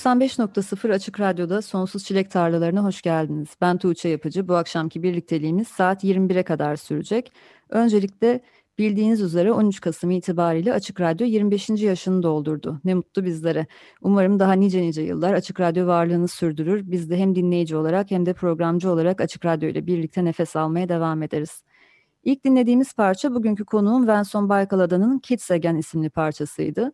95.0 Açık Radyo'da Sonsuz Çilek Tarlalarına hoş geldiniz. Ben Tuğçe Yapıcı. Bu akşamki birlikteliğimiz saat 21'e kadar sürecek. Öncelikle bildiğiniz üzere 13 Kasım itibariyle Açık Radyo 25. yaşını doldurdu. Ne mutlu bizlere. Umarım daha nice nice yıllar Açık Radyo varlığını sürdürür. Biz de hem dinleyici olarak hem de programcı olarak Açık Radyo ile birlikte nefes almaya devam ederiz. İlk dinlediğimiz parça bugünkü konuğum Venson Baykalada'nın Kids Again isimli parçasıydı.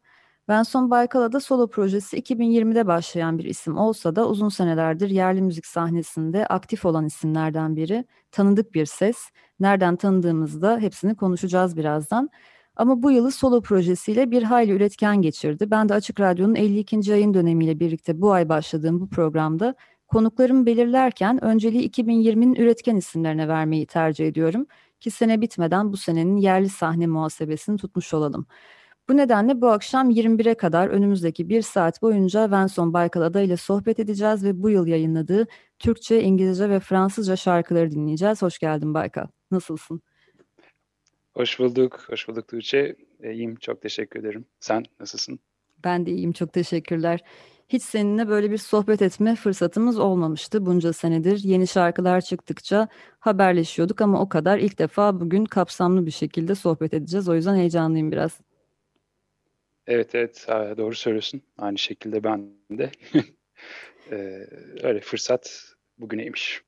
Benson Baykala'da solo projesi 2020'de başlayan bir isim olsa da uzun senelerdir yerli müzik sahnesinde aktif olan isimlerden biri. Tanıdık bir ses. Nereden tanıdığımızda hepsini konuşacağız birazdan. Ama bu yılı solo projesiyle bir hayli üretken geçirdi. Ben de Açık Radyo'nun 52. ayın dönemiyle birlikte bu ay başladığım bu programda konuklarımı belirlerken önceliği 2020'nin üretken isimlerine vermeyi tercih ediyorum. Ki sene bitmeden bu senenin yerli sahne muhasebesini tutmuş olalım. Bu nedenle bu akşam 21'e kadar önümüzdeki bir saat boyunca Venson Baykal Ada ile sohbet edeceğiz ve bu yıl yayınladığı Türkçe, İngilizce ve Fransızca şarkıları dinleyeceğiz. Hoş geldin Baykal. Nasılsın? Hoş bulduk. Hoş bulduk Tuğçe. İyiyim. Çok teşekkür ederim. Sen nasılsın? Ben de iyiyim. Çok teşekkürler. Hiç seninle böyle bir sohbet etme fırsatımız olmamıştı bunca senedir. Yeni şarkılar çıktıkça haberleşiyorduk ama o kadar ilk defa bugün kapsamlı bir şekilde sohbet edeceğiz. O yüzden heyecanlıyım biraz. Evet evet doğru söylüyorsun. Aynı şekilde ben de. ee, öyle fırsat bugüneymiş.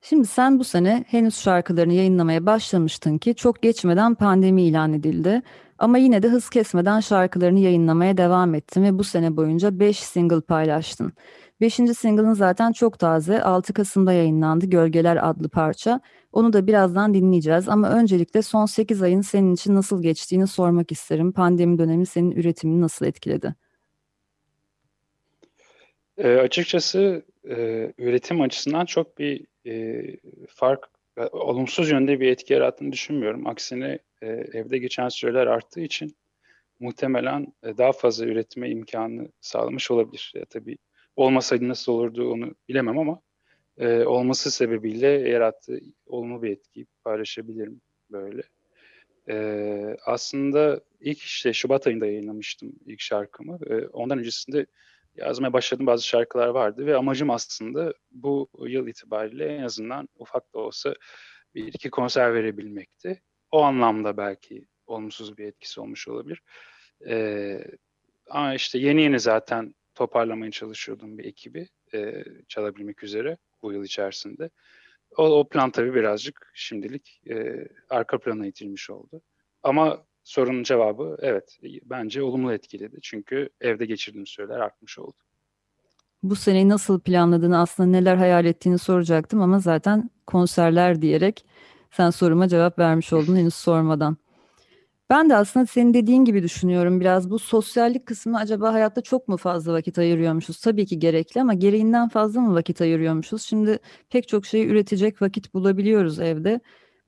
Şimdi sen bu sene henüz şarkılarını yayınlamaya başlamıştın ki çok geçmeden pandemi ilan edildi. Ama yine de hız kesmeden şarkılarını yayınlamaya devam ettin ve bu sene boyunca 5 single paylaştın. Beşinci single'ın zaten çok taze 6 Kasım'da yayınlandı Gölgeler adlı parça. Onu da birazdan dinleyeceğiz ama öncelikle son 8 ayın senin için nasıl geçtiğini sormak isterim. Pandemi dönemi senin üretimini nasıl etkiledi? E, açıkçası e, üretim açısından çok bir e, fark, e, olumsuz yönde bir etki yarattığını düşünmüyorum. Aksine e, evde geçen süreler arttığı için muhtemelen e, daha fazla üretme imkanı sağlamış olabilir. Ya, tabii olmasaydı nasıl olurdu onu bilemem ama e, olması sebebiyle yarattığı olumlu bir etkiyi paylaşabilirim böyle. E, aslında ilk işte Şubat ayında yayınlamıştım ilk şarkımı. E, ondan öncesinde yazmaya başladığım bazı şarkılar vardı ve amacım aslında bu yıl itibariyle en azından ufak da olsa bir iki konser verebilmekti. O anlamda belki olumsuz bir etkisi olmuş olabilir. Ee, ama işte yeni yeni zaten toparlamaya çalışıyordum bir ekibi e, çalabilmek üzere bu yıl içerisinde. O, o plan tabii birazcık şimdilik e, arka plana itilmiş oldu. Ama sorunun cevabı evet bence olumlu etkiledi. Çünkü evde geçirdiğim süreler artmış oldu. Bu seneyi nasıl planladığını aslında neler hayal ettiğini soracaktım ama zaten konserler diyerek sen soruma cevap vermiş oldun henüz sormadan. Ben de aslında senin dediğin gibi düşünüyorum biraz bu sosyallik kısmı acaba hayatta çok mu fazla vakit ayırıyormuşuz? Tabii ki gerekli ama gereğinden fazla mı vakit ayırıyormuşuz? Şimdi pek çok şeyi üretecek vakit bulabiliyoruz evde.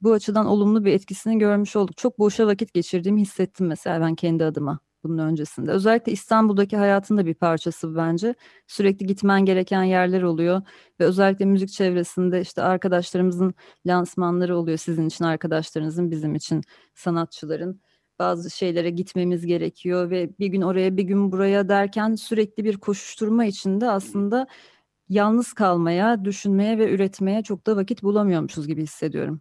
Bu açıdan olumlu bir etkisini görmüş olduk. Çok boşa vakit geçirdiğimi hissettim mesela ben kendi adıma bunun öncesinde. Özellikle İstanbul'daki hayatın da bir parçası bence. Sürekli gitmen gereken yerler oluyor ve özellikle müzik çevresinde işte arkadaşlarımızın lansmanları oluyor sizin için arkadaşlarınızın bizim için sanatçıların bazı şeylere gitmemiz gerekiyor ve bir gün oraya bir gün buraya derken sürekli bir koşuşturma içinde aslında yalnız kalmaya, düşünmeye ve üretmeye çok da vakit bulamıyormuşuz gibi hissediyorum.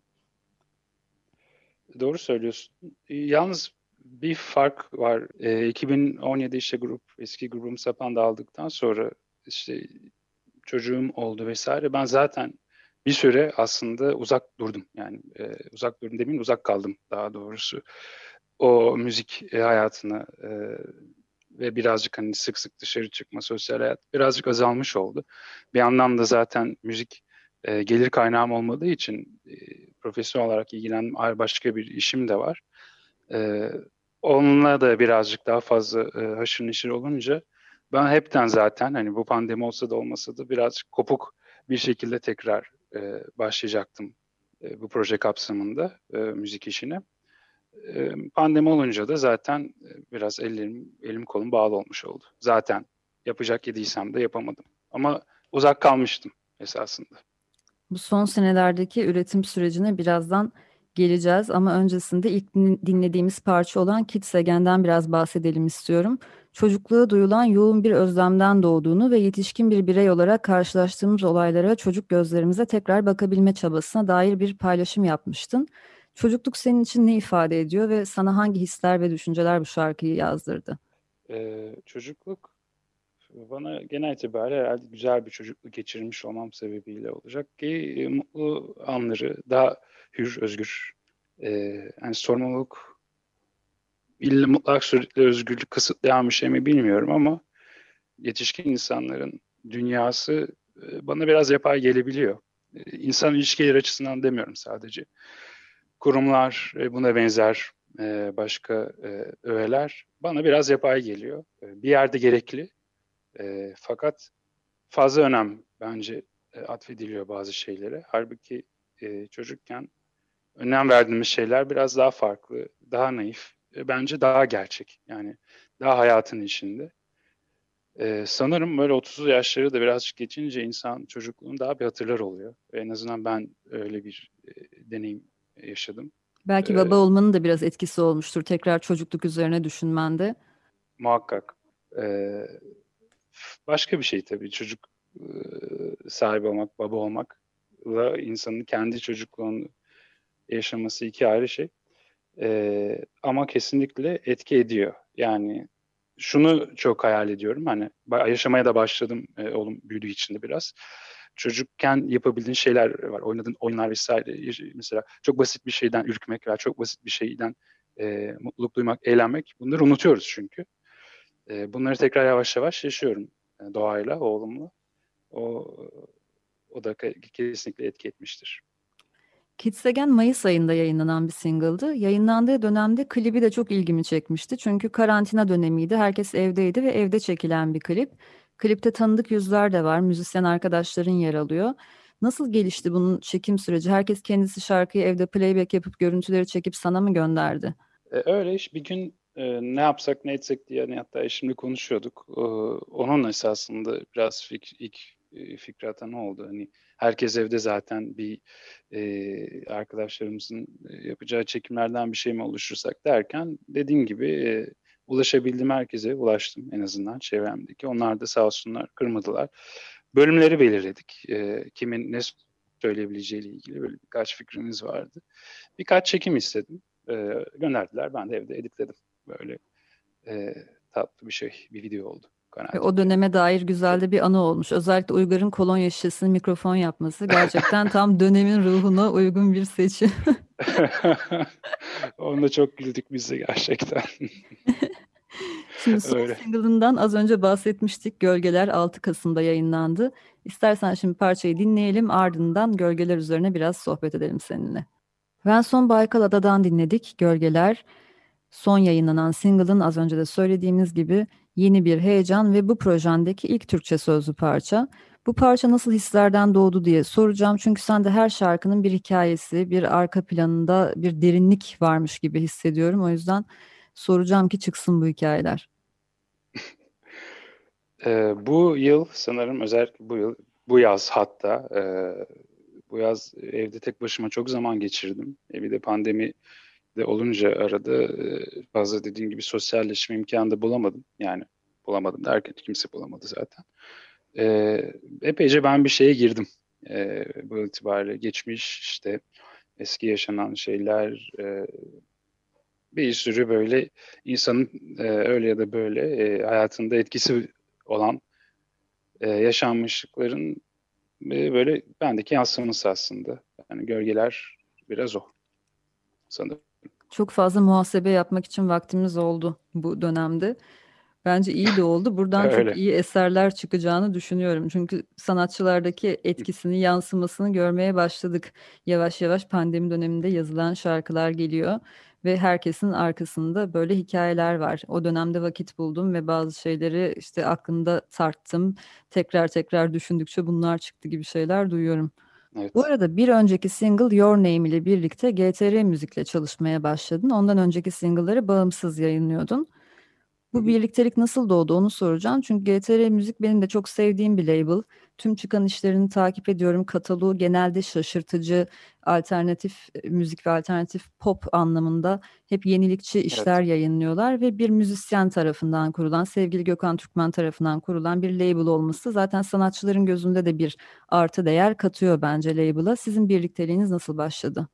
Doğru söylüyorsun. Yalnız bir fark var. E, 2017 işte grup eski grubum Sapan aldıktan sonra işte çocuğum oldu vesaire. Ben zaten bir süre aslında uzak durdum. Yani e, uzak durdum demeyeyim uzak kaldım daha doğrusu o müzik e, hayatına e, ve birazcık hani sık sık dışarı çıkma, sosyal hayat birazcık azalmış oldu. Bir yandan da zaten müzik e, gelir kaynağım olmadığı için e, profesyonel olarak ilgilenen başka bir işim de var. E, onunla da birazcık daha fazla e, haşır neşir olunca ben hepten zaten hani bu pandemi olsa da olmasa da birazcık kopuk bir şekilde tekrar e, başlayacaktım e, bu proje kapsamında e, müzik işine. E, pandemi olunca da zaten e, biraz ellerim elim kolum bağlı olmuş oldu. Zaten yapacak yediysem de yapamadım. Ama uzak kalmıştım esasında. Bu son senelerdeki üretim sürecine birazdan geleceğiz ama öncesinde ilk dinlediğimiz parça olan Kids Again'den biraz bahsedelim istiyorum. Çocukluğa duyulan yoğun bir özlemden doğduğunu ve yetişkin bir birey olarak karşılaştığımız olaylara çocuk gözlerimize tekrar bakabilme çabasına dair bir paylaşım yapmıştın. Çocukluk senin için ne ifade ediyor ve sana hangi hisler ve düşünceler bu şarkıyı yazdırdı? Ee, çocukluk bana genel itibariyle herhalde güzel bir çocukluk geçirmiş olmam sebebiyle olacak ki mutlu anları daha hür, özgür, e, yani sorumluluk illa mutlak suretle özgürlük kısıtlayan bir şey mi bilmiyorum ama yetişkin insanların dünyası e, bana biraz yapay gelebiliyor. E, insan ilişkileri açısından demiyorum sadece. Kurumlar, e, buna benzer e, başka öğeler bana biraz yapay geliyor. Bir yerde gerekli fakat fazla önem bence atfediliyor bazı şeylere. Halbuki çocukken önem verdiğimiz şeyler biraz daha farklı, daha naif, e, bence daha gerçek. Yani daha hayatın içinde. E, sanırım böyle 30 yaşları da birazcık geçince insan çocukluğunu daha bir hatırlar oluyor. En azından ben öyle bir e, deneyim yaşadım. Belki baba ee, olmanın da biraz etkisi olmuştur tekrar çocukluk üzerine düşünmende. Muhakkak. Ee, başka bir şey tabii çocuk e, sahibi olmak, baba olmakla insanın kendi çocukluğunu yaşaması iki ayrı şey. Ee, ama kesinlikle etki ediyor. Yani şunu çok hayal ediyorum. Hani yaşamaya da başladım e, oğlum büyüdüğü için de biraz. Çocukken yapabildiğin şeyler var. Oynadığın oyunlar vesaire. Mesela çok basit bir şeyden ürkmek veya çok basit bir şeyden e, mutluluk duymak, eğlenmek. Bunları unutuyoruz çünkü. E, bunları tekrar yavaş yavaş yaşıyorum e, doğayla, oğlumla. O, o da kesinlikle etki etmiştir. Kids Again Mayıs ayında yayınlanan bir single'dı. Yayınlandığı dönemde klibi de çok ilgimi çekmişti. Çünkü karantina dönemiydi. Herkes evdeydi ve evde çekilen bir klip. Klipte tanıdık yüzler de var. Müzisyen arkadaşların yer alıyor. Nasıl gelişti bunun çekim süreci? Herkes kendisi şarkıyı evde playback yapıp görüntüleri çekip sana mı gönderdi? E, öyle iş. Bir gün e, ne yapsak ne etsek diye hani hatta şimdi konuşuyorduk. E, onun esasında biraz fik, ilk e, fikri atan oldu. Hani herkes evde zaten bir e, arkadaşlarımızın e, yapacağı çekimlerden bir şey mi oluştursak derken dediğim gibi e, ulaşabildiğim herkese ulaştım en azından çevremdeki. Onlar da sağ olsunlar kırmadılar. Bölümleri belirledik. E, kimin ne söyleyebileceğiyle ilgili böyle birkaç fikrimiz vardı. Birkaç çekim istedim. E, gönderdiler. Ben de evde editledim. Böyle e, tatlı bir şey, bir video oldu. Ve o döneme dair güzel de bir anı olmuş. Özellikle Uygar'ın kolonya şişesini mikrofon yapması gerçekten tam dönemin ruhuna uygun bir seçim. Onda çok güldük biz de gerçekten. Şimdi son Öyle. single'ından az önce bahsetmiştik. Gölgeler 6 Kasım'da yayınlandı. İstersen şimdi parçayı dinleyelim ardından Gölgeler üzerine biraz sohbet edelim seninle. Venson Baykal Ada'dan dinledik Gölgeler. Son yayınlanan single'ın az önce de söylediğimiz gibi yeni bir heyecan ve bu projendeki ilk Türkçe sözlü parça. Bu parça nasıl hislerden doğdu diye soracağım. Çünkü sende her şarkının bir hikayesi, bir arka planında bir derinlik varmış gibi hissediyorum. O yüzden soracağım ki çıksın bu hikayeler. e, bu yıl sanırım özellikle bu yıl, bu yaz hatta e, bu yaz evde tek başıma çok zaman geçirdim. E, bir de pandemi de olunca arada e, fazla dediğim gibi sosyalleşme imkanı da bulamadım. Yani bulamadım derken kimse bulamadı zaten. E, epeyce ben bir şeye girdim e, bu itibariyle. Geçmiş işte eski yaşanan şeyler e, bir sürü böyle insanın e, öyle ya da böyle e, hayatında etkisi olan e, yaşanmışlıkların e, böyle bendeki yansıması aslında. Yani gölgeler biraz o sanırım. Çok fazla muhasebe yapmak için vaktimiz oldu bu dönemde. Bence iyi de oldu. Buradan çok iyi eserler çıkacağını düşünüyorum. Çünkü sanatçılardaki etkisini, yansımasını görmeye başladık. Yavaş yavaş pandemi döneminde yazılan şarkılar geliyor ve herkesin arkasında böyle hikayeler var. O dönemde vakit buldum ve bazı şeyleri işte aklımda tarttım. Tekrar tekrar düşündükçe bunlar çıktı gibi şeyler duyuyorum. Evet. Bu arada bir önceki single Your Name ile birlikte GTR müzikle çalışmaya başladın. Ondan önceki single'ları bağımsız yayınlıyordun. Bu birliktelik nasıl doğdu onu soracağım. Çünkü GTR Müzik benim de çok sevdiğim bir label. Tüm çıkan işlerini takip ediyorum. Kataloğu genelde şaşırtıcı, alternatif e, müzik ve alternatif pop anlamında hep yenilikçi işler evet. yayınlıyorlar ve bir müzisyen tarafından kurulan, sevgili Gökhan Türkmen tarafından kurulan bir label olması zaten sanatçıların gözünde de bir artı değer katıyor bence label'a. Sizin birlikteliğiniz nasıl başladı?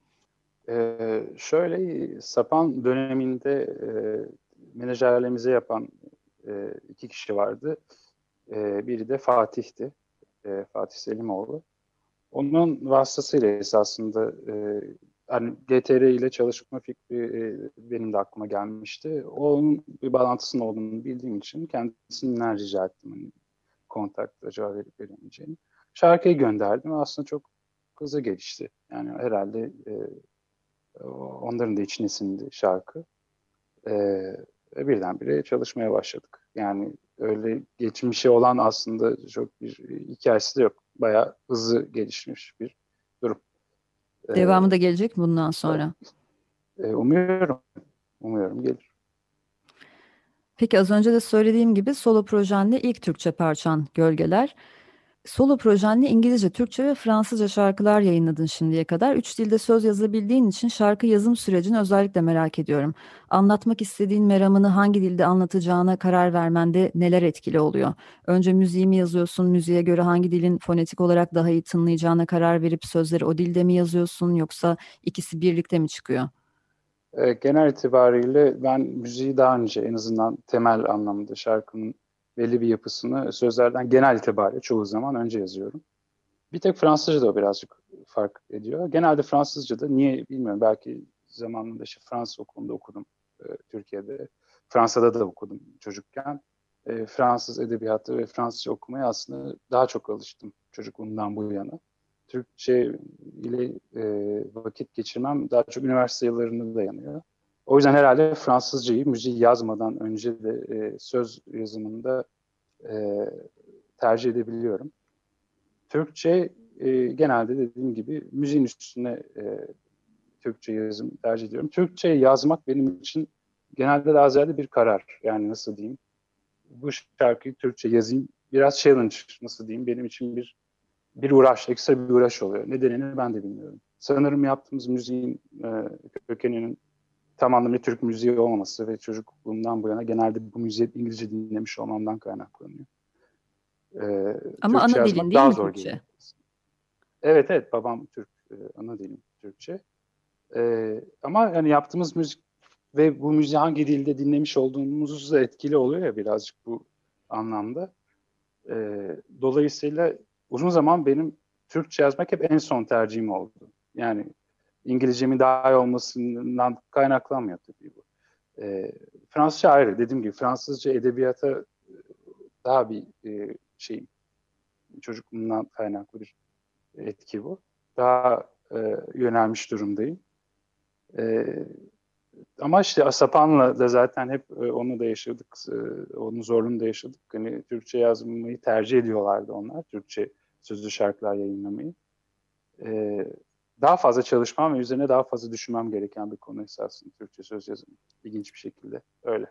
Ee, şöyle Sapan döneminde e, menajerliğimizi yapan e, iki kişi vardı. E, biri de Fatih'ti. E, Fatih Selimoğlu. Onun vasıtasıyla esasında e, yani GTR ile çalışma fikri e, benim de aklıma gelmişti. Onun bir bağlantısının olduğunu bildiğim için kendisinden rica ettim. Hani, kontakta acaba verip veremeyeceğini. Şarkıyı gönderdim. Aslında çok hızlı gelişti. Yani herhalde e, onların da için esindi şarkı. E, birdenbire çalışmaya başladık. Yani öyle geçmişi olan aslında çok bir hikayesi de yok. Bayağı hızlı gelişmiş bir durum. Ee, Devamı da gelecek mi bundan sonra? Umuyorum. Umuyorum gelir. Peki az önce de söylediğim gibi solo projenle ilk Türkçe parçan Gölgeler. Solo projenle İngilizce, Türkçe ve Fransızca şarkılar yayınladın şimdiye kadar. Üç dilde söz yazabildiğin için şarkı yazım sürecini özellikle merak ediyorum. Anlatmak istediğin meramını hangi dilde anlatacağına karar vermende neler etkili oluyor? Önce müziği mi yazıyorsun, müziğe göre hangi dilin fonetik olarak daha iyi tınlayacağına karar verip sözleri o dilde mi yazıyorsun yoksa ikisi birlikte mi çıkıyor? Genel itibariyle ben müziği daha önce en azından temel anlamda şarkının belli bir yapısını sözlerden genel itibariyle çoğu zaman önce yazıyorum. Bir tek Fransızca da birazcık fark ediyor. Genelde Fransızca da niye bilmiyorum belki zamanında işte Fransız okulunda okudum e, Türkiye'de. Fransa'da da okudum çocukken. E, Fransız edebiyatı ve Fransızca okumaya aslında daha çok alıştım çocukluğumdan bu yana. Türkçe ile e, vakit geçirmem daha çok üniversite yıllarında dayanıyor. O yüzden herhalde Fransızcayı müziği yazmadan önce de e, söz yazımında e, tercih edebiliyorum. Türkçe e, genelde dediğim gibi müziğin üstüne e, Türkçe yazım tercih ediyorum. Türkçe yazmak benim için genelde daha ziyade bir karar. Yani nasıl diyeyim? Bu şarkıyı Türkçe yazayım. Biraz challenge nasıl diyeyim? Benim için bir bir uğraş, ekstra bir uğraş oluyor. Nedenini ben de bilmiyorum. Sanırım yaptığımız müziğin e, kökeninin tam anlamıyla Türk müziği olmaması ve çocukluğumdan bu yana genelde bu müziği İngilizce dinlemiş olmamdan kaynaklanıyor. Ee, Ama Türkçe ana dilin değil mi Türkçe? Evet evet babam Türk e, ana dilim Türkçe. Ee, ama yani yaptığımız müzik ve bu müziği hangi dilde dinlemiş olduğumuz da etkili oluyor ya birazcık bu anlamda. Ee, dolayısıyla uzun zaman benim Türkçe yazmak hep en son tercihim oldu. Yani İngilizcemin daha iyi olmasından kaynaklanmıyor tabii bu. E, Fransızca ayrı. Dediğim gibi Fransızca edebiyata e, daha bir e, şeyim. Çocukluğumdan kaynaklı bir etki bu. Daha e, yönelmiş durumdayım. E, ama işte Asapan'la da zaten hep e, onu da yaşadık. E, onun zorluğunu da yaşadık. Hani Türkçe yazmayı tercih ediyorlardı onlar. Türkçe sözlü şarkılar yayınlamayı. E, daha fazla çalışmam ve üzerine daha fazla düşünmem gereken bir konu esasında Türkçe söz yazımı. İlginç bir şekilde öyle.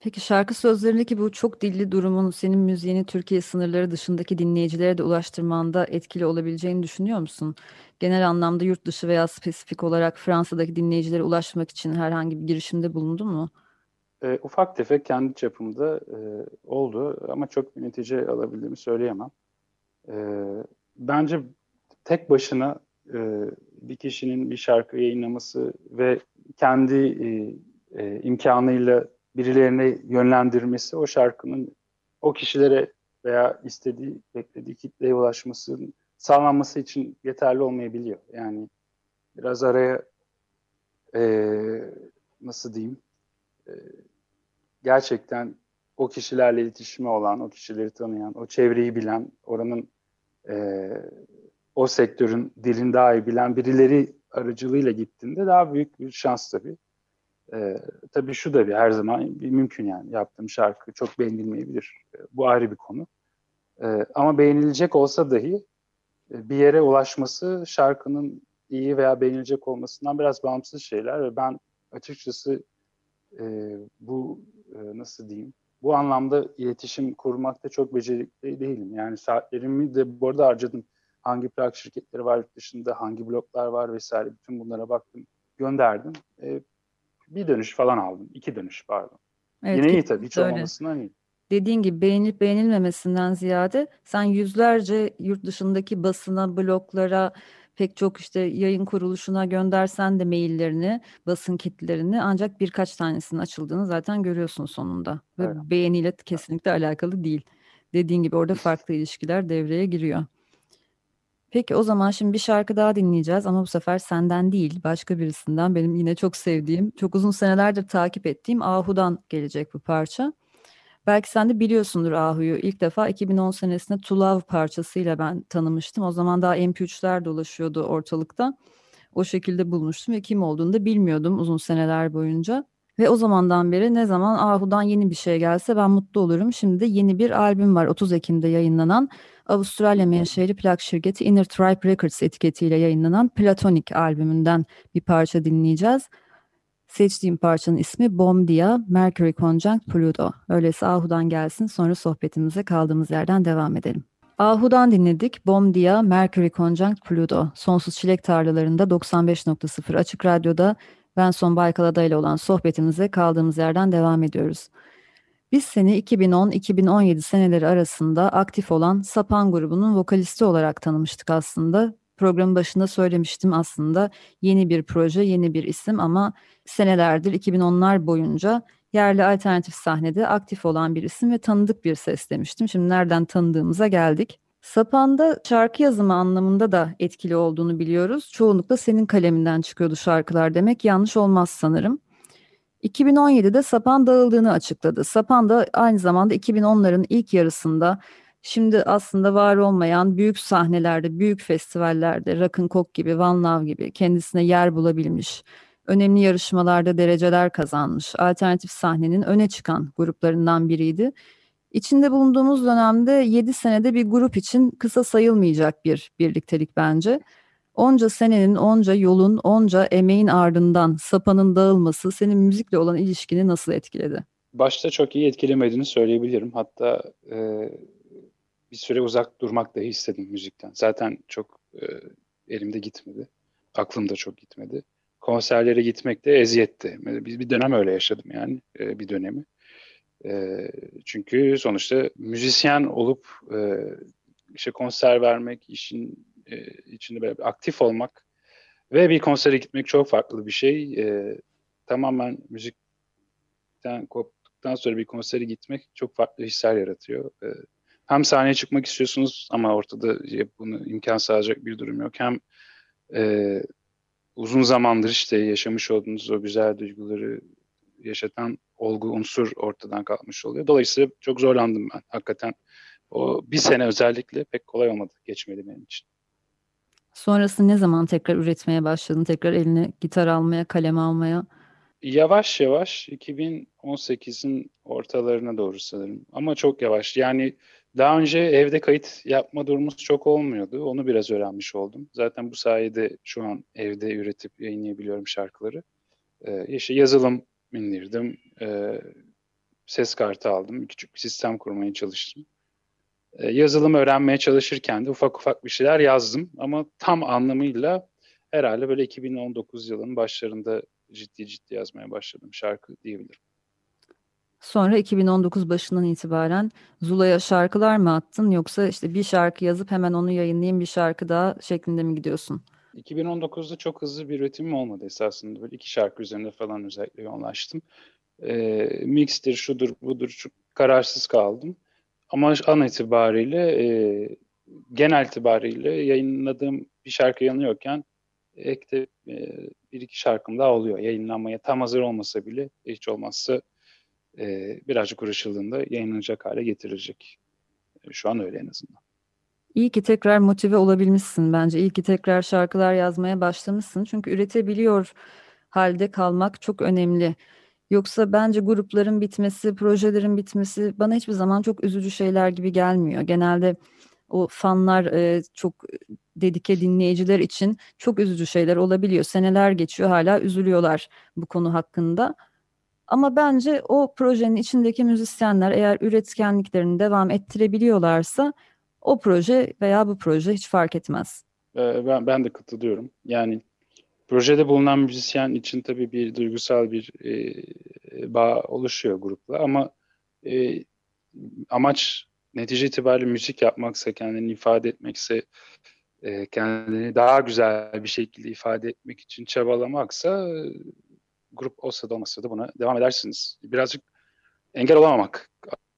Peki şarkı sözlerindeki bu çok dilli durumun senin müziğini Türkiye sınırları dışındaki dinleyicilere de ulaştırmanda etkili olabileceğini düşünüyor musun? Genel anlamda yurt dışı veya spesifik olarak Fransa'daki dinleyicilere ulaşmak için herhangi bir girişimde bulundun mu? E, ufak tefek kendi çapımda e, oldu ama çok bir netice alabildiğimi söyleyemem. E, bence tek başına e, bir kişinin bir şarkı yayınlaması ve kendi e, e, imkanıyla birilerine yönlendirmesi o şarkının o kişilere veya istediği, beklediği kitleye ulaşmasının sağlanması için yeterli olmayabiliyor. Yani biraz araya e, nasıl diyeyim e, gerçekten o kişilerle iletişimi olan, o kişileri tanıyan, o çevreyi bilen, oranın e, o sektörün dilini daha iyi bilen birileri aracılığıyla gittiğinde daha büyük bir şans tabii. E, tabii şu da bir her zaman bir mümkün yani yaptığım şarkı çok beğenilmeyebilir. E, bu ayrı bir konu. E, ama beğenilecek olsa dahi e, bir yere ulaşması şarkının iyi veya beğenilecek olmasından biraz bağımsız şeyler ve ben açıkçası e, bu e, nasıl diyeyim bu anlamda iletişim kurmakta çok becerikli değilim. Yani saatlerimi de bu arada harcadım. Hangi plak şirketleri var yurt dışında, hangi bloklar var vesaire bütün bunlara baktım, gönderdim. E, bir dönüş falan aldım. iki dönüş pardon. Evet, Yine iyi tabii. Hiç öyle. olmamasından iyi. Dediğin gibi beğenilip beğenilmemesinden ziyade sen yüzlerce yurt dışındaki basına, bloklara, pek çok işte yayın kuruluşuna göndersen de maillerini, basın kitlerini ancak birkaç tanesinin açıldığını zaten görüyorsun sonunda. Ve evet. beğeniyle kesinlikle alakalı değil. Dediğin gibi orada farklı ilişkiler devreye giriyor. Peki o zaman şimdi bir şarkı daha dinleyeceğiz ama bu sefer senden değil başka birisinden benim yine çok sevdiğim, çok uzun senelerdir takip ettiğim Ahu'dan gelecek bu parça. Belki sen de biliyorsundur Ahu'yu. İlk defa 2010 senesinde To Love parçasıyla ben tanımıştım. O zaman daha MP3'ler dolaşıyordu ortalıkta. O şekilde bulmuştum ve kim olduğunu da bilmiyordum uzun seneler boyunca. Ve o zamandan beri ne zaman Ahu'dan yeni bir şey gelse ben mutlu olurum. Şimdi de yeni bir albüm var 30 Ekim'de yayınlanan Avustralya menşeli plak şirketi Inner Tribe Records etiketiyle yayınlanan Platonic albümünden bir parça dinleyeceğiz. Seçtiğim parçanın ismi Bomdia Mercury Conjunct Pluto. Öyleyse Ahu'dan gelsin sonra sohbetimize kaldığımız yerden devam edelim. Ahu'dan dinledik. Bomdia Mercury Conjunct Pluto. Sonsuz Çilek Tarlalarında 95.0 Açık Radyo'da ben Son Baykalada ile olan sohbetimize kaldığımız yerden devam ediyoruz. Biz seni 2010-2017 seneleri arasında aktif olan Sapan grubunun vokalisti olarak tanımıştık aslında. Programın başında söylemiştim aslında yeni bir proje, yeni bir isim ama senelerdir 2010'lar boyunca yerli alternatif sahnede aktif olan bir isim ve tanıdık bir ses demiştim. Şimdi nereden tanıdığımıza geldik. Sapan'da şarkı yazımı anlamında da etkili olduğunu biliyoruz. Çoğunlukla senin kaleminden çıkıyordu şarkılar demek yanlış olmaz sanırım. 2017'de Sapan dağıldığını açıkladı. Sapan da aynı zamanda 2010'ların ilk yarısında şimdi aslında var olmayan büyük sahnelerde, büyük festivallerde, Rock'n'Coke gibi, One Love gibi kendisine yer bulabilmiş, önemli yarışmalarda dereceler kazanmış, alternatif sahnenin öne çıkan gruplarından biriydi. İçinde bulunduğumuz dönemde 7 senede bir grup için kısa sayılmayacak bir birliktelik bence. Onca senenin, onca yolun, onca emeğin ardından sapanın dağılması senin müzikle olan ilişkini nasıl etkiledi? Başta çok iyi etkilemediğini söyleyebilirim. Hatta e, bir süre uzak durmak dahi istedim müzikten. Zaten çok e, elimde gitmedi. Aklımda çok gitmedi. Konserlere gitmek de eziyetti. Bir, bir dönem öyle yaşadım yani e, bir dönemi. E, çünkü sonuçta müzisyen olup e, işte konser vermek, işin e, içinde böyle aktif olmak ve bir konsere gitmek çok farklı bir şey. E, tamamen müzikten koptuktan sonra bir konsere gitmek çok farklı hisler yaratıyor. E, hem sahneye çıkmak istiyorsunuz ama ortada bunu imkan sağlayacak bir durum yok. Hem e, uzun zamandır işte yaşamış olduğunuz o güzel duyguları yaşatan olgu unsur ortadan kalkmış oluyor. Dolayısıyla çok zorlandım ben hakikaten. O bir sene özellikle pek kolay olmadı, geçmedi benim için. Sonrası ne zaman tekrar üretmeye başladın? Tekrar eline gitar almaya, kalem almaya? Yavaş yavaş 2018'in ortalarına doğru sanırım. Ama çok yavaş. Yani daha önce evde kayıt yapma durumumuz çok olmuyordu. Onu biraz öğrenmiş oldum. Zaten bu sayede şu an evde üretip yayınlayabiliyorum şarkıları. Ee, işte yazılım indirdim. Ee, ses kartı aldım. Küçük bir sistem kurmaya çalıştım. Ee, yazılım öğrenmeye çalışırken de ufak ufak bir şeyler yazdım. Ama tam anlamıyla herhalde böyle 2019 yılının başlarında ciddi ciddi yazmaya başladım şarkı diyebilirim. Sonra 2019 başından itibaren Zula'ya şarkılar mı attın yoksa işte bir şarkı yazıp hemen onu yayınlayayım bir şarkı daha şeklinde mi gidiyorsun? 2019'da çok hızlı bir üretimim olmadı esasında. Böyle iki şarkı üzerinde falan özellikle yoğunlaştım. E, mixtir, şudur, budur çok kararsız kaldım. Ama an itibariyle e, genel itibariyle yayınladığım bir şarkı yanıyorken ekte e, bir iki şarkım daha oluyor yayınlanmaya tam hazır olmasa bile hiç olmazsa e, birazcık uğraşıldığında yayınlanacak hale getirilecek. Şu an öyle en azından. İyi ki tekrar motive olabilmişsin bence. İyi ki tekrar şarkılar yazmaya başlamışsın. Çünkü üretebiliyor halde kalmak çok önemli. Yoksa bence grupların bitmesi, projelerin bitmesi bana hiçbir zaman çok üzücü şeyler gibi gelmiyor. Genelde o fanlar e, çok dedike dinleyiciler için çok üzücü şeyler olabiliyor. Seneler geçiyor hala üzülüyorlar bu konu hakkında. Ama bence o projenin içindeki müzisyenler eğer üretkenliklerini devam ettirebiliyorlarsa o proje veya bu proje hiç fark etmez. Ee, ben, ben de katılıyorum. Yani projede bulunan müzisyen için tabii bir duygusal bir e, bağ oluşuyor grupla ama e, amaç netice itibariyle müzik yapmaksa, kendini ifade etmekse, e, kendini daha güzel bir şekilde ifade etmek için çabalamaksa e, grup olsa da olmasa da buna devam edersiniz. Birazcık engel olamamak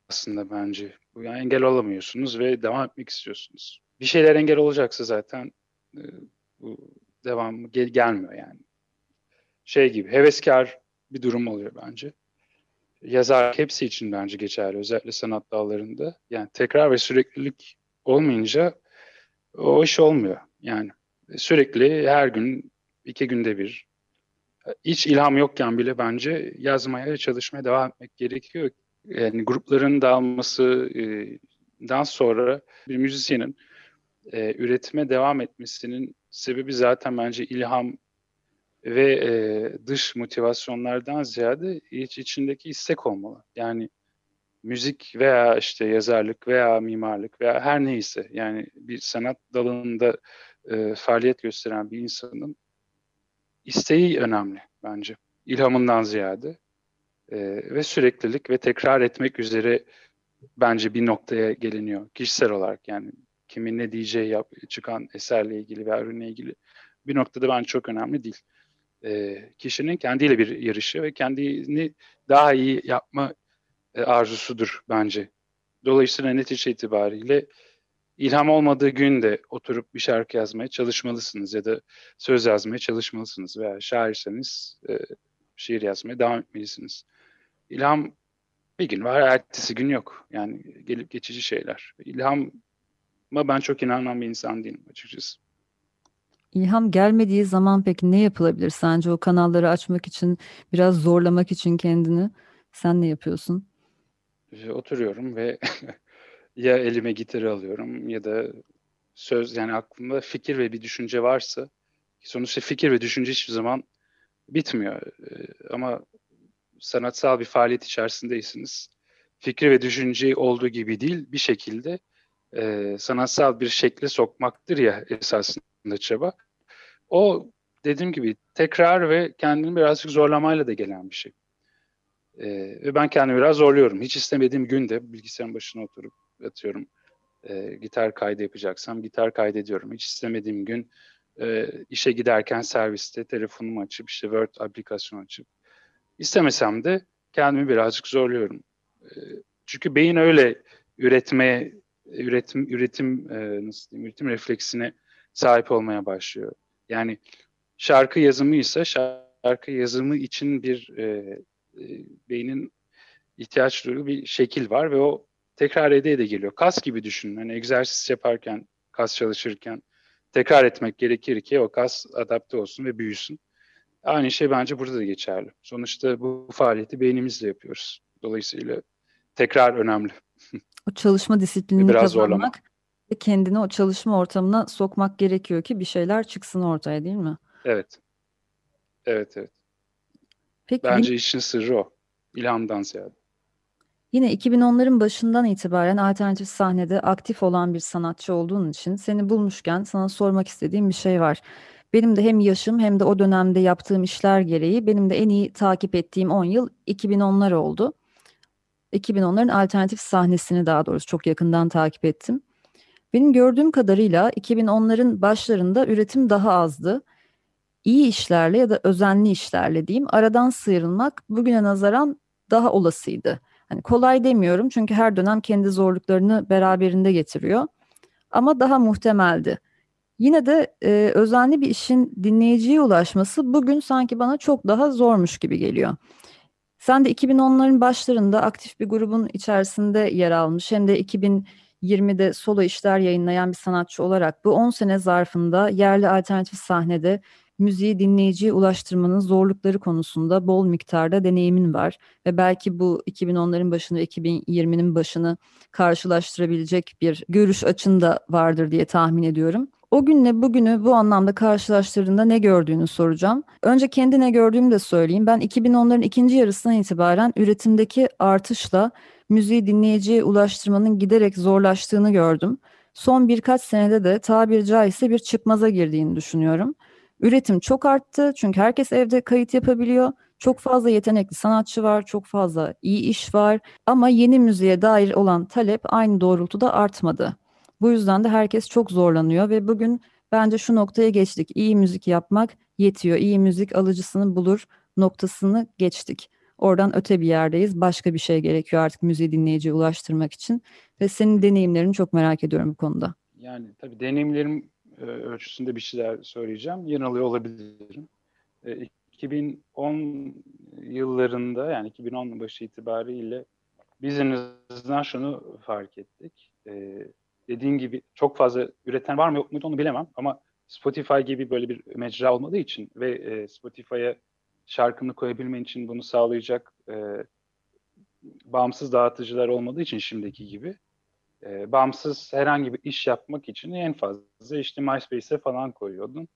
aslında bence. Yani engel olamıyorsunuz ve devam etmek istiyorsunuz. Bir şeyler engel olacaksa zaten e, bu devam gel gelmiyor yani. Şey gibi heveskar bir durum oluyor bence. Yazar hepsi için bence geçerli özellikle sanat dallarında. Yani tekrar ve süreklilik olmayınca o iş olmuyor. Yani sürekli her gün iki günde bir hiç ilham yokken bile bence yazmaya ve çalışmaya devam etmek gerekiyor. Yani grupların dağılmasından sonra bir müzisyenin e, üretime devam etmesinin sebebi zaten bence ilham ve e, dış motivasyonlardan ziyade iç içindeki istek olmalı. Yani müzik veya işte yazarlık veya mimarlık veya her neyse yani bir sanat dalında e, faaliyet gösteren bir insanın isteği önemli bence. İlhamından ziyade. E, ve süreklilik ve tekrar etmek üzere bence bir noktaya geliniyor. Kişisel olarak yani kimin ne diyeceği yap, çıkan eserle ilgili veya ürünle ilgili bir noktada bence çok önemli değil. E, kişinin kendiyle bir yarışı ve kendini daha iyi yapma e, arzusudur bence. Dolayısıyla netice itibariyle ilham olmadığı gün de oturup bir şarkı yazmaya çalışmalısınız ya da söz yazmaya çalışmalısınız veya şairseniz e, şiir yazmaya devam etmelisiniz. İlham bir gün var, ertesi gün yok. Yani gelip geçici şeyler. İlham ama ben çok inanan bir insan değilim açıkçası. İlham gelmediği zaman peki ne yapılabilir sence o kanalları açmak için, biraz zorlamak için kendini? Sen ne yapıyorsun? Oturuyorum ve ya elime gitarı alıyorum ya da söz yani aklımda fikir ve bir düşünce varsa sonuçta fikir ve düşünce hiçbir zaman bitmiyor. Ee, ama sanatsal bir faaliyet içerisindeysiniz. Fikri ve düşünceyi olduğu gibi değil bir şekilde e, sanatsal bir şekle sokmaktır ya esasında çaba. O dediğim gibi tekrar ve kendini birazcık zorlamayla da gelen bir şey. E, ve ben kendimi biraz zorluyorum. Hiç istemediğim günde bilgisayarın başına oturup atıyorum e, gitar kaydı yapacaksam gitar kaydediyorum. Hiç istemediğim gün e, işe giderken serviste telefonumu açıp işte Word aplikasyon açıp istemesem de kendimi birazcık zorluyorum. E, çünkü beyin öyle üretmeye üretim üretim e, nasıl diyeyim üretim refleksine sahip olmaya başlıyor. Yani şarkı yazımı ise şarkı yazımı için bir e, e, beynin ihtiyaç duyduğu bir şekil var ve o tekrar ede ede geliyor. Kas gibi düşünün. Hani egzersiz yaparken, kas çalışırken tekrar etmek gerekir ki o kas adapte olsun ve büyüsün. Aynı şey bence burada da geçerli. Sonuçta bu faaliyeti beynimizle yapıyoruz. Dolayısıyla tekrar önemli. O çalışma disiplinini Biraz kazanmak zorlama. ve kendini o çalışma ortamına sokmak gerekiyor ki bir şeyler çıksın ortaya değil mi? Evet. Evet evet. Peki, Bence yine, işin sırrı o. İlhamdan ziyade. Yine 2010'ların başından itibaren alternatif sahnede aktif olan bir sanatçı olduğun için seni bulmuşken sana sormak istediğim bir şey var. Benim de hem yaşım hem de o dönemde yaptığım işler gereği benim de en iyi takip ettiğim 10 yıl 2010'lar oldu. 2010'ların alternatif sahnesini daha doğrusu çok yakından takip ettim. Benim gördüğüm kadarıyla 2010'ların başlarında üretim daha azdı. İyi işlerle ya da özenli işlerle diyeyim aradan sıyrılmak bugüne nazaran daha olasıydı. Hani kolay demiyorum çünkü her dönem kendi zorluklarını beraberinde getiriyor. Ama daha muhtemeldi. Yine de e, özenli bir işin dinleyiciye ulaşması bugün sanki bana çok daha zormuş gibi geliyor. Sen de 2010'ların başlarında aktif bir grubun içerisinde yer almış hem de 2020'de solo işler yayınlayan bir sanatçı olarak bu 10 sene zarfında yerli alternatif sahnede müziği dinleyiciye ulaştırmanın zorlukları konusunda bol miktarda deneyimin var ve belki bu 2010'ların başını 2020'nin başını karşılaştırabilecek bir görüş açında vardır diye tahmin ediyorum. O günle bugünü bu anlamda karşılaştırdığında ne gördüğünü soracağım. Önce kendi ne gördüğümü de söyleyeyim. Ben 2010'ların ikinci yarısından itibaren üretimdeki artışla müziği dinleyiciye ulaştırmanın giderek zorlaştığını gördüm. Son birkaç senede de tabiri caizse bir çıkmaza girdiğini düşünüyorum. Üretim çok arttı çünkü herkes evde kayıt yapabiliyor. Çok fazla yetenekli sanatçı var, çok fazla iyi iş var ama yeni müziğe dair olan talep aynı doğrultuda artmadı. Bu yüzden de herkes çok zorlanıyor ve bugün bence şu noktaya geçtik. İyi müzik yapmak yetiyor. İyi müzik alıcısını bulur noktasını geçtik. Oradan öte bir yerdeyiz. Başka bir şey gerekiyor artık müziği dinleyiciye ulaştırmak için. Ve senin deneyimlerini çok merak ediyorum bu konuda. Yani tabii deneyimlerim e, ölçüsünde bir şeyler söyleyeceğim. Yanılıyor olabilirim. 2010 e, yıllarında yani 2010 başı itibariyle biz en azından şunu fark ettik. E, dediğin gibi çok fazla üreten var mı yok mu onu bilemem ama Spotify gibi böyle bir mecra olmadığı için ve Spotify'a şarkını koyabilmen için bunu sağlayacak bağımsız dağıtıcılar olmadığı için şimdiki gibi e, bağımsız herhangi bir iş yapmak için en fazla işte MySpace'e falan koyuyordun.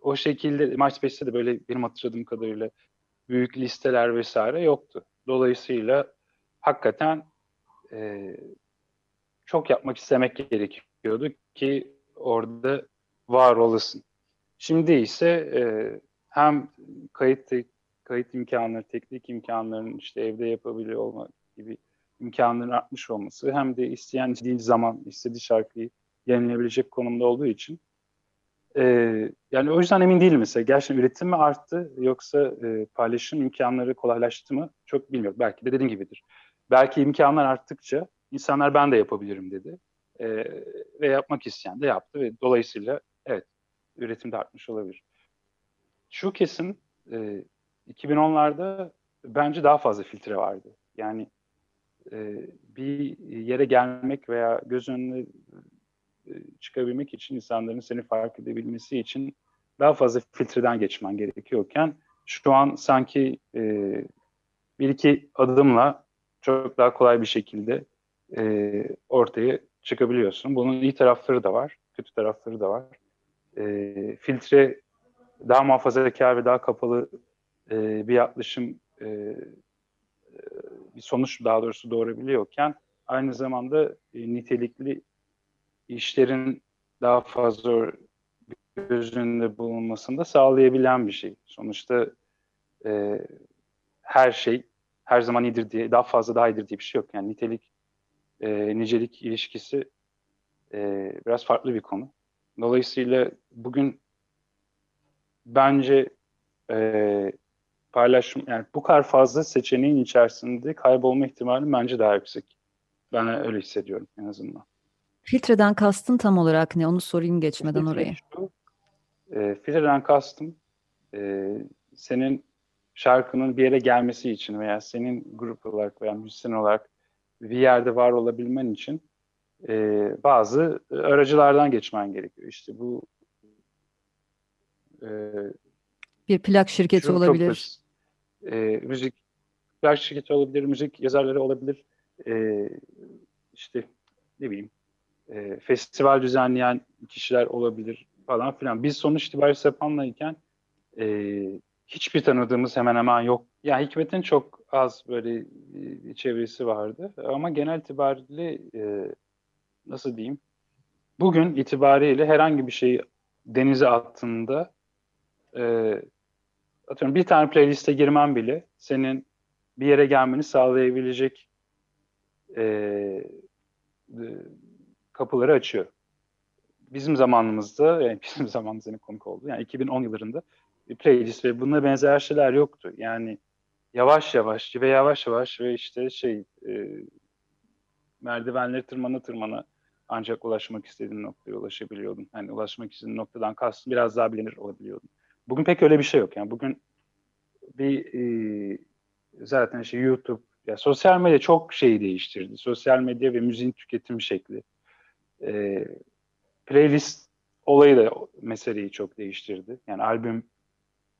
O şekilde MySpace'te de böyle benim hatırladığım kadarıyla büyük listeler vesaire yoktu. Dolayısıyla hakikaten e, çok yapmak istemek gerekiyordu ki orada var olasın. Şimdi ise e, hem kayıt kayıt imkanları, teknik imkanların işte evde yapabiliyor olmak gibi imkanların artmış olması hem de isteyen istediği zaman istediği şarkıyı yayınlayabilecek konumda olduğu için e, yani o yüzden emin değilim mesela. Gerçekten üretim mi arttı yoksa e, paylaşım imkanları kolaylaştı mı çok bilmiyorum. Belki de dediğin gibidir. Belki imkanlar arttıkça insanlar ben de yapabilirim dedi. E, ve yapmak isteyen de yaptı ve dolayısıyla evet üretim de artmış olabilir. Şu kesin e, 2010'larda bence daha fazla filtre vardı. Yani e, bir yere gelmek veya göz önüne e, çıkabilmek için insanların seni fark edebilmesi için daha fazla filtreden geçmen gerekiyorken şu an sanki e, bir iki adımla çok daha kolay bir şekilde e, ortaya çıkabiliyorsun. Bunun iyi tarafları da var, kötü tarafları da var. E, filtre daha muhafazakar ve daha kapalı e, bir yaklaşım e, bir sonuç daha doğrusu doğurabiliyorken aynı zamanda e, nitelikli işlerin daha fazla göz önünde bulunmasını da sağlayabilen bir şey. Sonuçta e, her şey her zaman iyidir diye, daha fazla daha iyidir diye bir şey yok. Yani nitelik, e, nicelik ilişkisi e, biraz farklı bir konu. Dolayısıyla bugün bence e, paylaşım yani bu kadar fazla seçeneğin içerisinde kaybolma ihtimali bence daha yüksek. Ben öyle hissediyorum en azından. Filtreden kastın tam olarak ne? Onu sorayım geçmeden Filtre oraya. Şu, e, filtreden kastım e, senin şarkının bir yere gelmesi için veya senin grup olarak veya müzisyen olarak bir yerde var olabilmen için e, bazı aracılardan geçmen gerekiyor. İşte bu e, bir plak şirketi olabilir e, müzik plak şirketi olabilir, müzik yazarları olabilir. E, işte ne bileyim e, festival düzenleyen kişiler olabilir falan filan. Biz sonuç itibariyle Sapan'layken e, hiçbir tanıdığımız hemen hemen yok. Yani Hikmet'in çok az böyle bir çevresi vardı. Ama genel itibariyle e, nasıl diyeyim? Bugün itibariyle herhangi bir şeyi denize attığında e, atıyorum bir tane playliste girmem bile senin bir yere gelmeni sağlayabilecek e, e, kapıları açıyor. Bizim zamanımızda, yani bizim zamanımızda konuk oldu. Yani 2010 yıllarında playlist ve buna benzer şeyler yoktu. Yani yavaş yavaş ve yavaş yavaş ve işte şey e, merdivenleri tırmana tırmana ancak ulaşmak istediğin noktaya ulaşabiliyordun. Yani ulaşmak istediğin noktadan kastım biraz daha bilinir olabiliyordun. Bugün pek öyle bir şey yok. Yani bugün bir e, zaten işte YouTube, ya sosyal medya çok şeyi değiştirdi. Sosyal medya ve müziğin tüketim şekli. E, playlist olayı da meseleyi çok değiştirdi. Yani albüm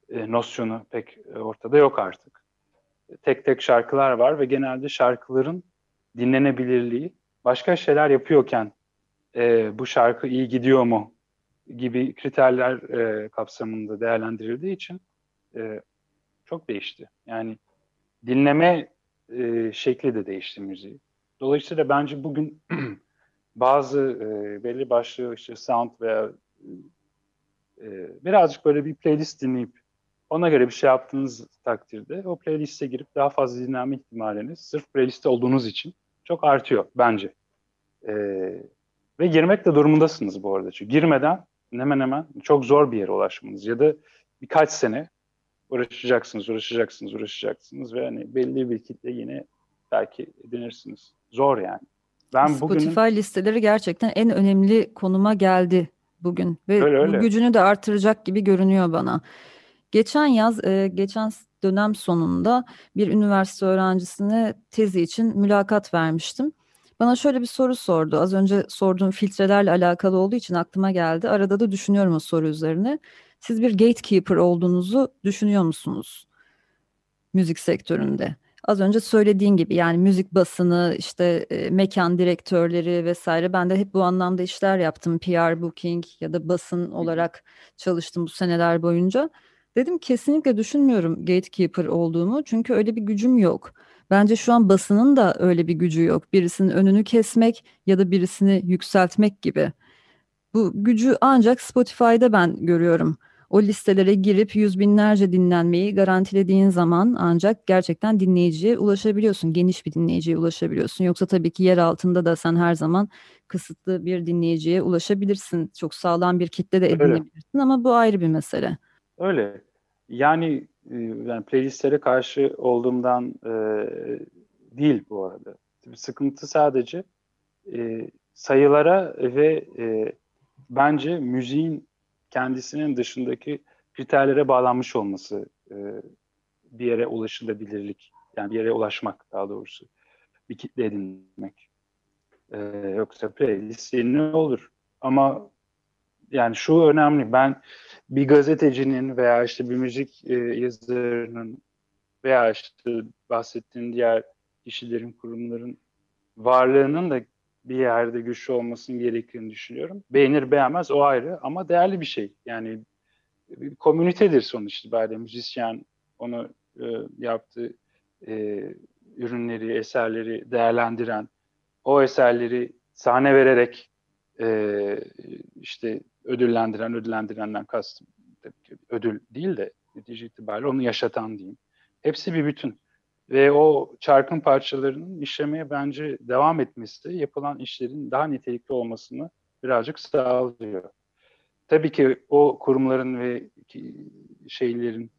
e, nosyonu pek ortada yok artık. Tek tek şarkılar var ve genelde şarkıların dinlenebilirliği başka şeyler yapıyorken e, bu şarkı iyi gidiyor mu gibi kriterler e, kapsamında değerlendirildiği için e, çok değişti. Yani dinleme e, şekli de değişti müziği. Dolayısıyla bence bugün bazı e, belli başlı işte sound veya e, birazcık böyle bir playlist dinleyip ona göre bir şey yaptığınız takdirde o playliste girip daha fazla dinlenme ihtimaliniz sırf playliste olduğunuz için çok artıyor bence. E, ve girmek de durumundasınız bu arada. Çünkü girmeden hemen hemen çok zor bir yere ulaşmanız ya da birkaç sene uğraşacaksınız, uğraşacaksınız, uğraşacaksınız ve hani belli bir kitle yine belki edinirsiniz. Zor yani. Ben Spotify bugünün... listeleri gerçekten en önemli konuma geldi bugün ve öyle, öyle. bu gücünü de artıracak gibi görünüyor bana. Geçen yaz, e, geçen dönem sonunda bir üniversite öğrencisine tezi için mülakat vermiştim. Bana şöyle bir soru sordu. Az önce sorduğum filtrelerle alakalı olduğu için aklıma geldi. Arada da düşünüyorum o soru üzerine. Siz bir gatekeeper olduğunuzu düşünüyor musunuz? Müzik sektöründe. Az önce söylediğin gibi yani müzik basını, işte e, mekan direktörleri vesaire. Ben de hep bu anlamda işler yaptım. PR, booking ya da basın olarak çalıştım bu seneler boyunca. Dedim kesinlikle düşünmüyorum gatekeeper olduğumu çünkü öyle bir gücüm yok. Bence şu an basının da öyle bir gücü yok. Birisinin önünü kesmek ya da birisini yükseltmek gibi. Bu gücü ancak Spotify'da ben görüyorum. O listelere girip yüz binlerce dinlenmeyi garantilediğin zaman ancak gerçekten dinleyiciye ulaşabiliyorsun. Geniş bir dinleyiciye ulaşabiliyorsun. Yoksa tabii ki yer altında da sen her zaman kısıtlı bir dinleyiciye ulaşabilirsin. Çok sağlam bir kitle de edinebilirsin ama bu ayrı bir mesele. Öyle. Yani e, yani playlistlere karşı olduğumdan e, değil bu arada. Sıkıntı sadece e, sayılara ve e, bence müziğin kendisinin dışındaki kriterlere bağlanmış olması e, bir yere ulaşılabilirlik yani bir yere ulaşmak daha doğrusu bir kitle edinmek. E, yoksa playlist ne olur ama yani şu önemli ben bir gazetecinin veya işte bir müzik e, yazarının veya işte bahsettiğin diğer kişilerin, kurumların varlığının da bir yerde güçlü olmasının gerektiğini düşünüyorum. Beğenir beğenmez o ayrı ama değerli bir şey. Yani bir komünitedir sonuç itibariyle müzisyen onu e, yaptığı e, ürünleri, eserleri değerlendiren, o eserleri sahne vererek e, işte ödüllendiren, ödüllendirenden kastım ödül değil de netice itibariyle onu yaşatan diyeyim. Hepsi bir bütün. Ve o çarkın parçalarının işlemeye bence devam etmesi yapılan işlerin daha nitelikli olmasını birazcık sağlıyor. Tabii ki o kurumların ve şeylerin,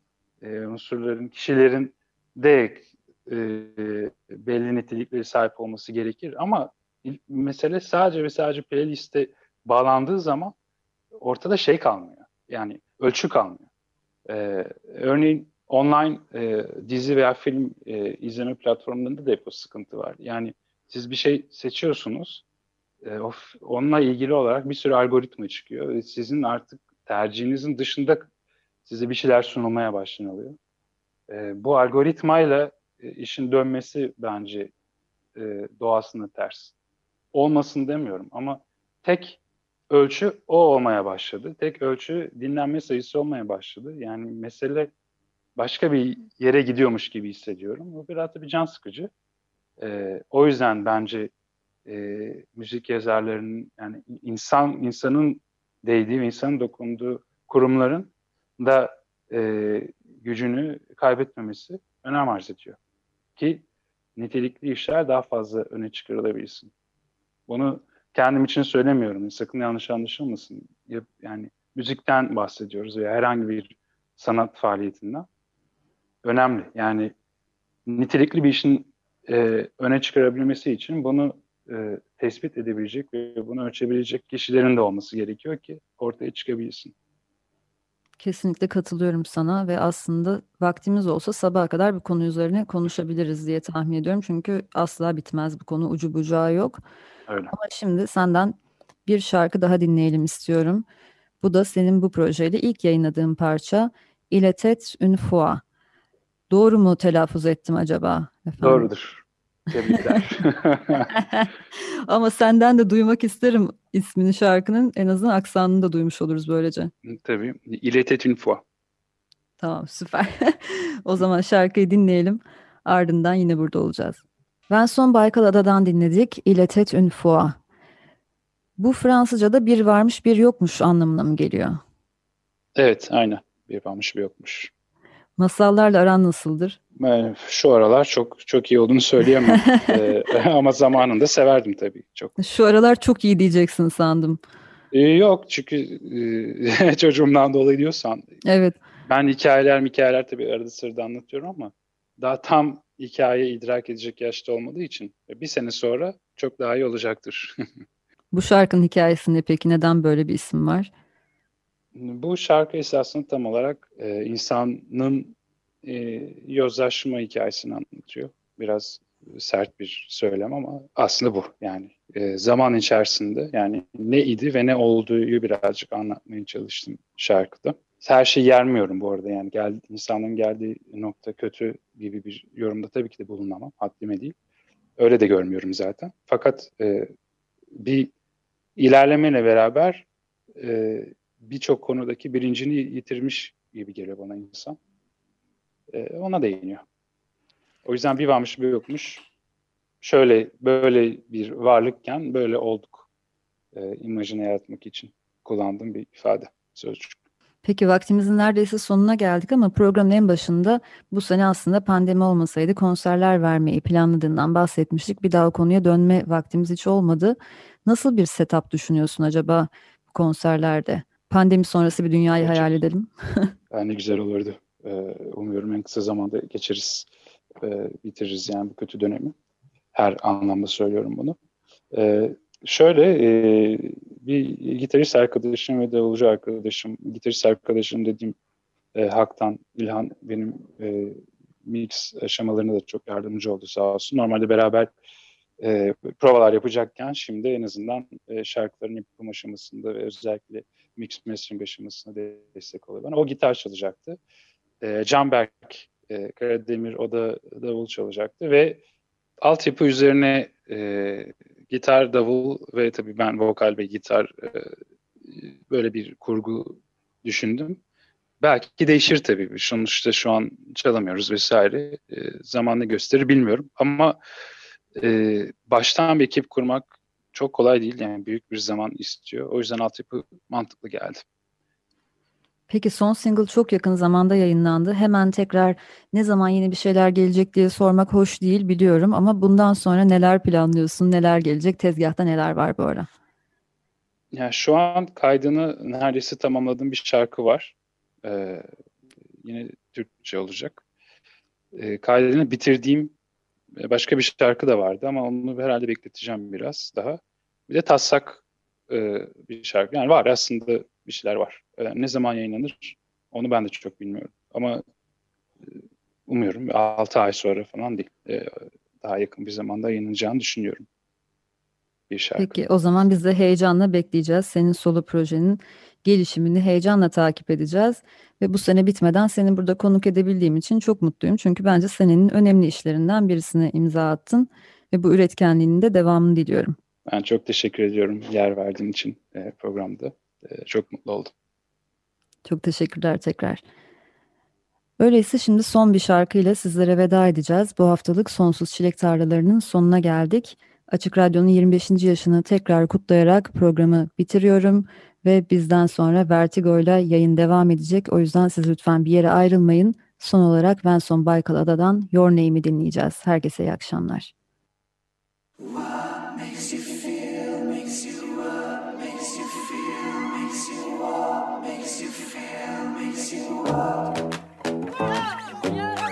e, unsurların, kişilerin de e, belli nitelikleri sahip olması gerekir. Ama mesele sadece ve sadece playlist'e bağlandığı zaman ortada şey kalmıyor. Yani ölçü kalmıyor. Ee, örneğin online e, dizi veya film e, izleme platformlarında da hep o sıkıntı var. Yani siz bir şey seçiyorsunuz, e, of, onunla ilgili olarak bir sürü algoritma çıkıyor. Ve sizin artık tercihinizin dışında size bir şeyler sunulmaya başlanıyor. E, bu algoritmayla e, işin dönmesi bence e, doğasına ters. Olmasın demiyorum ama tek ölçü o olmaya başladı. Tek ölçü dinlenme sayısı olmaya başladı. Yani mesele başka bir yere gidiyormuş gibi hissediyorum. Bu biraz da bir can sıkıcı. Ee, o yüzden bence e, müzik yazarlarının yani insan insanın değdiği insanın dokunduğu kurumların da e, gücünü kaybetmemesi önem arz ediyor. Ki nitelikli işler daha fazla öne çıkarılabilsin. Bunu kendim için söylemiyorum. Sakın yanlış anlaşılmasın. Yani müzikten bahsediyoruz veya herhangi bir sanat faaliyetinden. Önemli. Yani nitelikli bir işin e, öne çıkarabilmesi için bunu e, tespit edebilecek ve bunu ölçebilecek kişilerin de olması gerekiyor ki ortaya çıkabilsin. Kesinlikle katılıyorum sana ve aslında vaktimiz olsa sabaha kadar bu konu üzerine konuşabiliriz diye tahmin ediyorum. Çünkü asla bitmez bu konu ucu bucağı yok. Öyle. Ama şimdi senden bir şarkı daha dinleyelim istiyorum. Bu da senin bu projeyle ilk yayınladığın parça Il était une fois. Doğru mu telaffuz ettim acaba? Efendim? Doğrudur. Tebrikler. Ama senden de duymak isterim ismini şarkının. En azından aksanını da duymuş oluruz böylece. Tabii. Il était une fois. Tamam süper. o zaman şarkıyı dinleyelim. Ardından yine burada olacağız. Vincent Baykal Ada'dan dinledik. Il était une fois. Bu Fransızca'da bir varmış bir yokmuş anlamına mı geliyor? Evet, aynen. Bir varmış bir yokmuş. Masallarla aran nasıldır? Şu aralar çok çok iyi olduğunu söyleyemem. ee, ama zamanında severdim tabii çok. Şu aralar çok iyi diyeceksin sandım. Ee, yok çünkü e, çocuğumdan dolayı diyorsan. Evet. Ben hikayeler hikayeler tabii arada sırada anlatıyorum ama daha tam hikaye idrak edecek yaşta olmadığı için bir sene sonra çok daha iyi olacaktır. Bu şarkının hikayesi ne peki? Neden böyle bir isim var? Bu şarkı esasında tam olarak e, insanın e, yozlaşma hikayesini anlatıyor. Biraz sert bir söylem ama aslında bu. Yani e, zaman içerisinde yani ne idi ve ne olduğu birazcık anlatmaya çalıştım şarkıda. Her şeyi yermiyorum bu arada yani gel, insanın geldiği nokta kötü gibi bir yorumda tabii ki de bulunamam. Haddime değil. Öyle de görmüyorum zaten. Fakat e, bir ilerlemeyle beraber e, birçok konudaki bilincini yitirmiş gibi geliyor bana insan. E, ona değiniyor. O yüzden bir varmış bir yokmuş. Şöyle böyle bir varlıkken böyle olduk. E, imajını yaratmak için kullandığım bir ifade, sözcük. Peki vaktimizin neredeyse sonuna geldik ama programın en başında bu sene aslında pandemi olmasaydı konserler vermeyi planladığından bahsetmiştik. Bir daha o konuya dönme vaktimiz hiç olmadı. Nasıl bir setup düşünüyorsun acaba konserlerde? Pandemi sonrası bir dünyayı Gerçekten. hayal edelim. ne güzel olurdu. Ee, umuyorum en kısa zamanda geçeriz, e, bitiririz yani bu kötü dönemi. Her anlamda söylüyorum bunu. Ee, şöyle e, bir gitarist arkadaşım ve davulcu arkadaşım, gitarist arkadaşım dediğim e, Hak'tan İlhan benim e, mix aşamalarına da çok yardımcı oldu sağ olsun. Normalde beraber e, provalar yapacakken şimdi en azından e, şarkıların yapım aşamasında ve özellikle mix mastering aşamasında destek oluyor bana. O gitar çalacaktı. E, Canberk e, Karademir o da davul çalacaktı ve altyapı üzerine e, gitar, davul ve tabii ben vokal ve gitar e, böyle bir kurgu düşündüm. Belki değişir tabii. Sonuçta şu an çalamıyoruz vesaire. E, zamanla gösterir bilmiyorum. Ama e, baştan bir ekip kurmak çok kolay değil. Yani büyük bir zaman istiyor. O yüzden altyapı mantıklı geldi. Peki son single çok yakın zamanda yayınlandı. Hemen tekrar ne zaman yeni bir şeyler gelecek diye sormak hoş değil biliyorum ama bundan sonra neler planlıyorsun, neler gelecek, tezgahta neler var bu ara? Yani şu an kaydını neredeyse tamamladığım bir şarkı var. Ee, yine Türkçe olacak. Ee, kaydını bitirdiğim başka bir şarkı da vardı ama onu herhalde bekleteceğim biraz daha. Bir de taslak e, bir şarkı. Yani var aslında bir şeyler var. E, ne zaman yayınlanır onu ben de çok bilmiyorum. Ama e, umuyorum 6 ay sonra falan değil. E, daha yakın bir zamanda yayınlanacağını düşünüyorum. Bir şarkı. Peki o zaman biz de heyecanla bekleyeceğiz. Senin solo projenin gelişimini heyecanla takip edeceğiz. Ve bu sene bitmeden seni burada konuk edebildiğim için çok mutluyum. Çünkü bence senenin önemli işlerinden birisine imza attın. Ve bu üretkenliğinin de devamını diliyorum. Ben çok teşekkür ediyorum yer verdiğin için e, programda. E, çok mutlu oldum. Çok teşekkürler tekrar. Öyleyse şimdi son bir şarkıyla sizlere veda edeceğiz. Bu haftalık Sonsuz Çilek Tarlalarının sonuna geldik. Açık Radyo'nun 25. yaşını tekrar kutlayarak programı bitiriyorum ve bizden sonra Vertigo ile yayın devam edecek. O yüzden siz lütfen bir yere ayrılmayın. Son olarak Venson Baykal Ada'dan Your Name'i dinleyeceğiz. Herkese iyi akşamlar.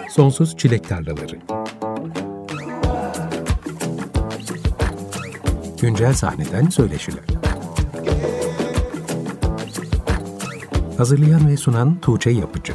Sonsuz Çilek Tarlaları Güncel sahneden söyleşiler. Hazırlayan ve sunan Tuğçe Yapıcı